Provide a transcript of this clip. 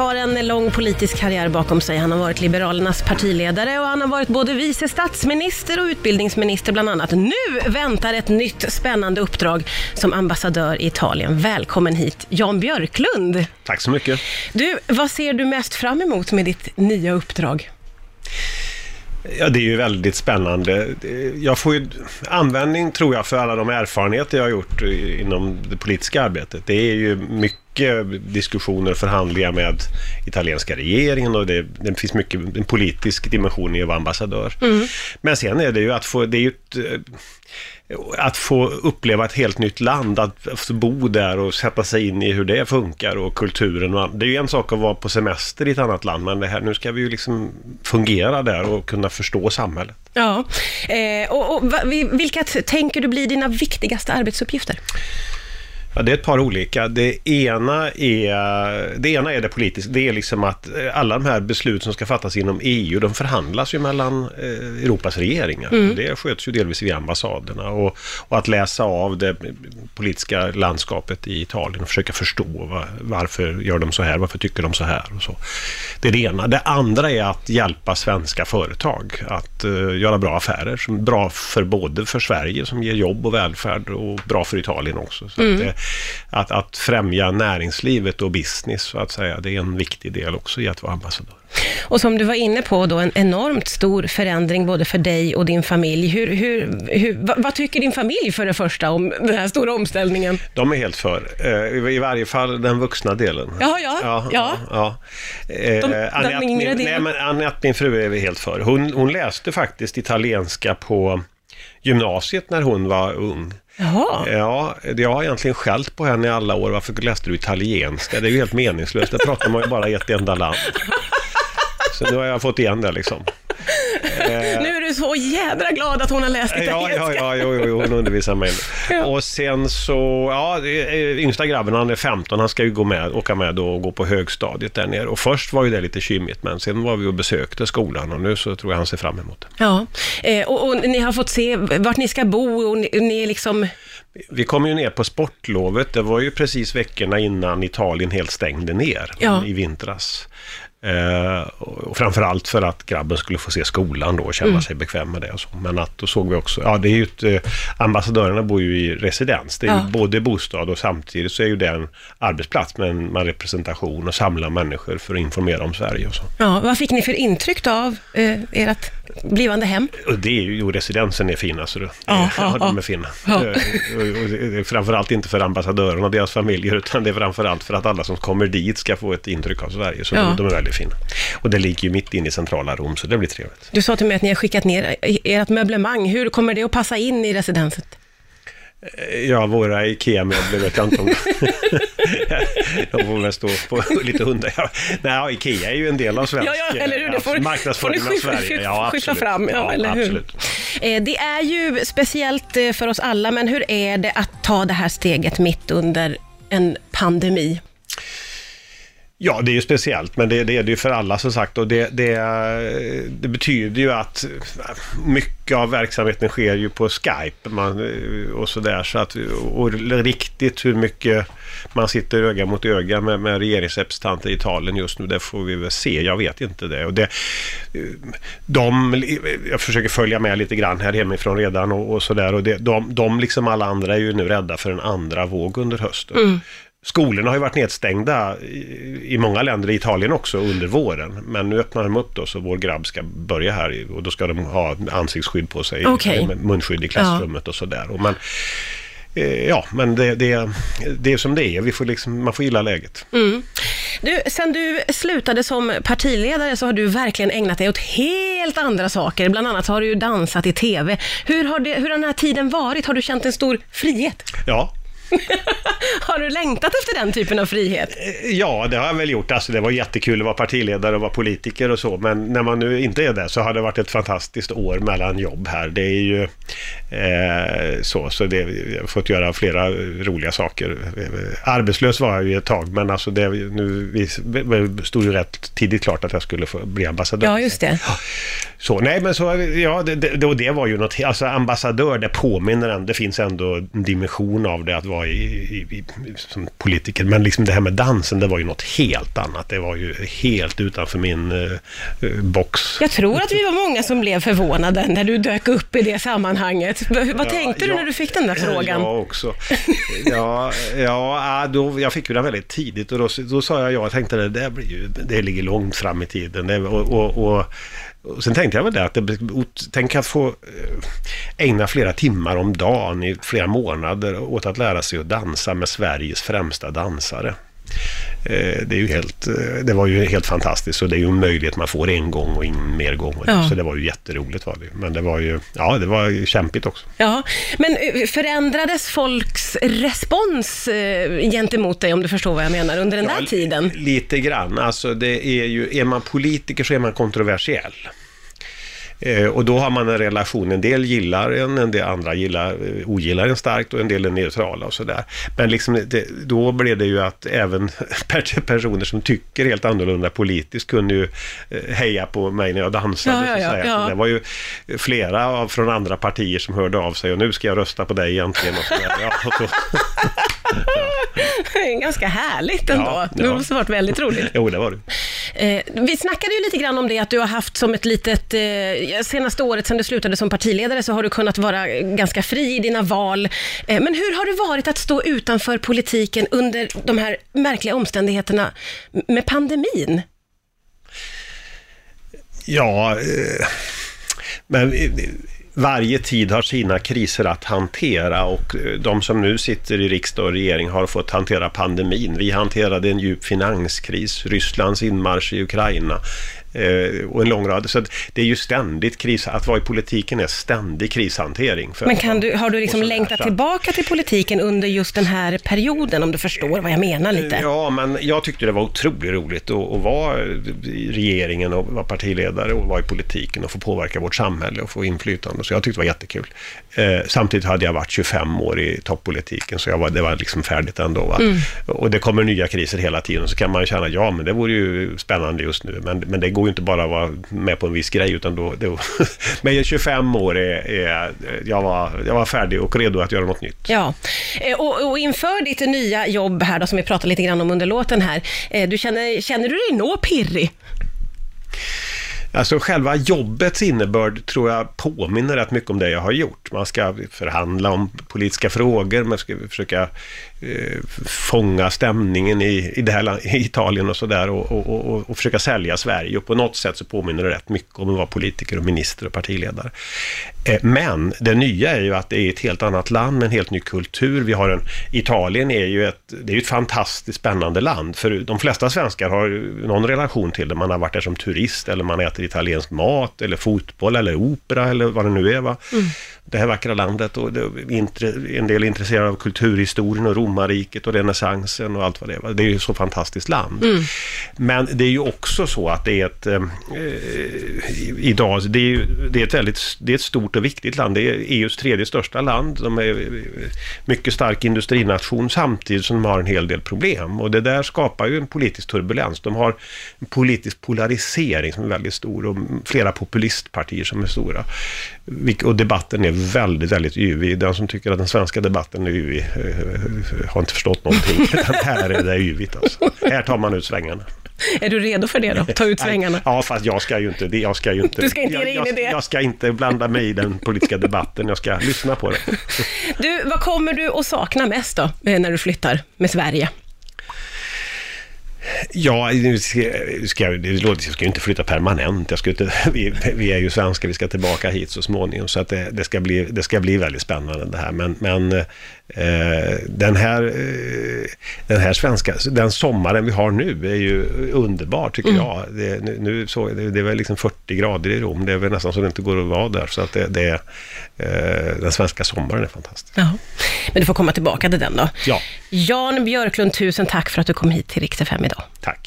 har en lång politisk karriär bakom sig. Han har varit Liberalernas partiledare och han har varit både vice statsminister och utbildningsminister bland annat. Nu väntar ett nytt spännande uppdrag som ambassadör i Italien. Välkommen hit, Jan Björklund. Tack så mycket. Du, vad ser du mest fram emot med ditt nya uppdrag? Ja, det är ju väldigt spännande. Jag får ju användning, tror jag, för alla de erfarenheter jag har gjort inom det politiska arbetet. Det är ju mycket diskussioner och förhandlingar med italienska regeringen och det, det finns mycket en politisk dimension i att vara ambassadör. Mm. Men sen är det ju att få, det är ju ett, att få uppleva ett helt nytt land, att bo där och sätta sig in i hur det funkar och kulturen. Och, det är ju en sak att vara på semester i ett annat land, men det här, nu ska vi ju liksom fungera där och kunna förstå samhället. Ja, eh, och, och vilka tänker du blir dina viktigaste arbetsuppgifter? Ja, det är ett par olika. Det ena är det, ena är det politiska. Det är liksom att eh, alla de här beslut som ska fattas inom EU, de förhandlas ju mellan eh, Europas regeringar. Mm. Det sköts ju delvis via ambassaderna. Och, och, att läsa av det politiska landskapet i Italien och försöka förstå var, varför gör de så här, varför tycker de så här och så. Det är det ena. Det andra är att hjälpa svenska företag att uh, göra bra affärer. Som bra för både för Sverige som ger jobb och välfärd och bra för Italien också. Så mm. att, att, att främja näringslivet och business så att säga, det är en viktig del också i att vara ambassadör. Och som du var inne på då, en enormt stor förändring både för dig och din familj. Hur, hur, hur, vad, vad, tycker din familj för det första om den här stora omställningen? De är helt för. Eh, I varje fall den vuxna delen. Jaha, ja. ja, ja. ja. Eh, de, Anette, min, delen? Nej, men Anette, min fru, är vi helt för. Hon, hon läste faktiskt italienska på gymnasiet när hon var ung. Jaha. Ja, jag har egentligen skällt på henne i alla år. Varför läste du italienska? Det är ju helt meningslöst. Det pratar man ju bara i ett enda land. Så nu har jag fått igen det liksom. du så jädra glad att hon har läst italienska. Ja, ja, ja jo, jo, hon undervisar mig. Ja. Och sen så, ja, yngsta grabben han är 15, han ska ju gå med, åka med och gå på högstadiet där nere. Och först var ju det lite kymigt, men sen var vi och besökte skolan och nu så tror jag han ser fram emot det. Ja, eh, och, och, ni har fått se vart ni ska bo och ni, ni är liksom vi kom ju ner på sportlovet. Det var ju precis veckorna innan Italien helt stängde ner ja. i vintras. Eh, och framförallt för att grabben skulle få se skolan då och känna mm. sig bekväm med det. Och så. Men att då såg vi också, ja det är ju ett, eh, ambassadörerna bor ju i residens. Det är ja. ju både bostad och samtidigt så är ju det en arbetsplats med en med representation och samla människor för att informera om Sverige och så. Ja, vad fick ni för intryck då av eh, ert blivande hem? Det är ju, jo, residensen är fina, så det, ja, ja, de är fina. Ja. Eh, framförallt inte för ambassadörerna och deras familjer, utan det är framförallt för att alla som kommer dit ska få ett intryck av Sverige. Så de, de är väldigt fina. Och det ligger ju mitt inne i centrala Rom, så det blir trevligt. Du sa till mig att ni har skickat ner ert möblemang. Hur kommer det att passa in i residenset? Ja, våra IKEA-möbler vet jag inte om de får väl stå på lite hundar. Ja. Nej, IKEA är ju en del av svensk ja, ja, eller hur? Det får, marknadsföringen av Sverige. Ja, absolut. fram, ja, ja, eller hur? Absolut. Eh, det är ju speciellt eh, för oss alla, men hur är det att ta det här steget mitt under en pandemi? Ja, det är ju speciellt, men det, det är det ju för alla som sagt. Och det, det, det, betyder ju att äh, mycket av verksamheten sker ju på Skype man, eh, och sådär. Så att, och riktigt hur mycket man sitter öga mot öga med, med regeringsrepresentanter i Italien just nu, det får vi väl se. Jag vet inte det. Och det eh, de, jag försöker följa med lite grann här hemifrån redan och, och sådär. Och det, de, de, liksom alla andra, är ju nu rädda för en andra våg under hösten. Mm. Skolorna har ju varit nedstängda i, många länder, i Italien också, under våren. Men nu öppnar de upp då, så vår grabb ska börja här och då ska de ha ansiktsskydd på sig, okay. munskydd i klassrummet ja. och sådär. Men, eh, ja, men det, det, det är som det är. Vi får liksom, man får gilla läget. Mm. Du, sen du slutade som partiledare så har du verkligen ägnat dig åt helt andra saker. Bland annat har du ju dansat i TV. Hur har, det, hur har den här tiden varit? Har du känt en stor frihet? Ja, har du längtat efter den typen av frihet? Eh, ja, det har jag väl gjort. Alltså, det var jättekul att vara partiledare och vara politiker och så, men när man nu inte är det så har det varit ett fantastiskt år mellan jobb här. Det är ju Eh, så så det, jag har fått göra flera roliga saker. Arbetslös var jag ju ett tag, men alltså det, nu vi, stod ju rätt tidigt klart att jag skulle få bli ambassadör. Ja, just det. Så, nej men så, ja, det, det, och det var ju något, alltså ambassadör, det påminner ändå, det finns ändå en dimension av det att vara i, i, i, som politiker. Men liksom det här med dansen, det var ju något helt annat. Det var ju helt utanför min eh box. Jag tror att vi var många som blev förvånade när du dök upp i det sammanhanget. Vad Ja, tänkte du ja. när du fick den där frågan? Jag också. Ja, ja då, jag fick ju den väldigt tidigt och då, då sa jag ja. Jag tänkte det där blir ju, det ligger långt fram i tiden. Det, och, och, och, och sen tänkte jag väl det att det, tänk att få eh, ägna flera timmar om dagen i flera månader åt att lära sig att dansa med Sveriges främsta dansare. Eh, Det, är ju helt, eh, det var ju helt fantastiskt och det är ju en möjlighet man får en gång och ingen mer gång. Ja. Så det var ju jätteroligt var det. Men det var ju, ja det var ju kämpigt också. Ja, men eh, förändrades folks respons gentemot dig, om du förstår vad jag menar, under den där Ja, tiden? Lite grann. Alltså det är ju, är man politiker så är man kontroversiell. Eh, och då har man en relation, en del gillar en, en del andra gillar, eh, ogillar en starkt och en del är neutrala och sådär. Men liksom det, då blev det ju att även per- personer som tycker helt annorlunda politiskt kunde ju eh, heja på mig när jag dansade. Ja, ja, ja, Det var ju flera av, från andra partier som hörde av sig och nu ska jag rösta på dig egentligen. Och så där. Ja, så, Ganska härligt ändå. Ja, Det ja. måste ha varit väldigt roligt. jo, det var det. Eh, vi snackade ju lite grann om det, att du har haft som ett litet... Eh, senaste året sedan du slutade som partiledare så har du kunnat vara ganska fri i dina val. Eh, men hur har det varit att stå utanför politiken under de här märkliga omständigheterna med pandemin? Ja, eh, men eh, varje tid har sina kriser att hantera och eh, de som nu sitter i riksdag och regering har fått hantera pandemin. Vi hanterade en djup finanskris, Rysslands inmarsch i Ukraina och en lång rad. Så det är ju ständigt kris, att vara i politiken är ständig krishantering. Men kan du, har du liksom längtat tillbaka till politiken under just den här perioden, om du förstår vad jag menar lite? Ja, men jag tyckte det var otroligt roligt att, att vara i regeringen och vara partiledare och vara i politiken och få påverka vårt samhälle och få inflytande. Så jag tyckte det var jättekul. Eh, samtidigt hade jag varit 25 år i toppolitiken, så jag var, det var liksom färdigt ändå. Va? Och det kommer nya kriser hela tiden, så kan man känna, ja men det vore ju spännande just nu. Men, men det går ju inte bara att vara med på en viss grej, utan då... då men 25 år är, är jag, var, jag var färdig och redo att göra något nytt. Ja, eh, och, och inför ditt nya jobb här då, som vi pratade lite grann om under låten här, eh, du känner, känner du dig nå pirrig? Alltså själva jobbets innebörd tror jag påminner rätt mycket om det jag har gjort. Man ska förhandla om politiska frågor, man ska försöka eh, fånga stämningen i, i, det här, i Italien och sådär och, och, och, och försöka sälja Sverige. Och på något sätt så påminner det rätt mycket om att vara politiker och minister och partiledare. Eh, men det nya är ju att det är ett helt annat land med en helt ny kultur. Vi har en, Italien är ju ett, det är ett fantastiskt spännande land. För de flesta svenskar har ju någon relation till det. Man har varit där som turist eller man äter italiensk mat eller fotboll eller opera eller vad det nu är. Va? Det här vackra landet och en del är intresserade av kulturhistorien och romarriket och renässansen och allt vad det är. va? Det är ju så fantastiskt land. Men det är ju också så att det är ett, eh, i- idag, det är, ju, det är ett väldigt, det är ett stort och viktigt land. Det är EUs tredje största land. De är eh, mycket stark industrination samtidigt som de har en hel del problem. Och det där skapar ju en politisk turbulens. De har en politisk polarisering som är väldigt stor och flera populistpartier som är stora. Och debatten är väldigt, väldigt yvig. Den som tycker att den svenska debatten är yvig eh, har inte förstått någonting. Utan här är det yvigt alltså. Här tar man ut svängarna. Är du redo för det då? Ta ut svängarna. Ja, fast jag ska ju inte... Jag ska ju inte Du ska inte ge dig jag, in i det. Jag, jag ska inte blanda mig i den politiska debatten. Jag ska lyssna på det. Du, vad kommer du att sakna mest då, eh, när du flyttar med Sverige? Ja, nu ska, ska, det låter, jag ska ju inte flytta permanent. Jag ska inte, vi, vi är ju svenskar, vi ska tillbaka hit så småningom. Så att det, det, ska, bli, det ska bli väldigt spännande det här. Men, men eh, den, här, eh, den här svenska, den sommaren vi har nu är ju underbar tycker jag. Det, nu, nu så, det, det är väl liksom 40 grader i Rom. Det är väl nästan så det inte går att vara där. Så att det, det, eh, den svenska sommaren är fantastisk. Ja. Men du får komma tillbaka till den då. Ja, Jan Björklund, tusen tack för att du kom hit till Rix FM idag. tack.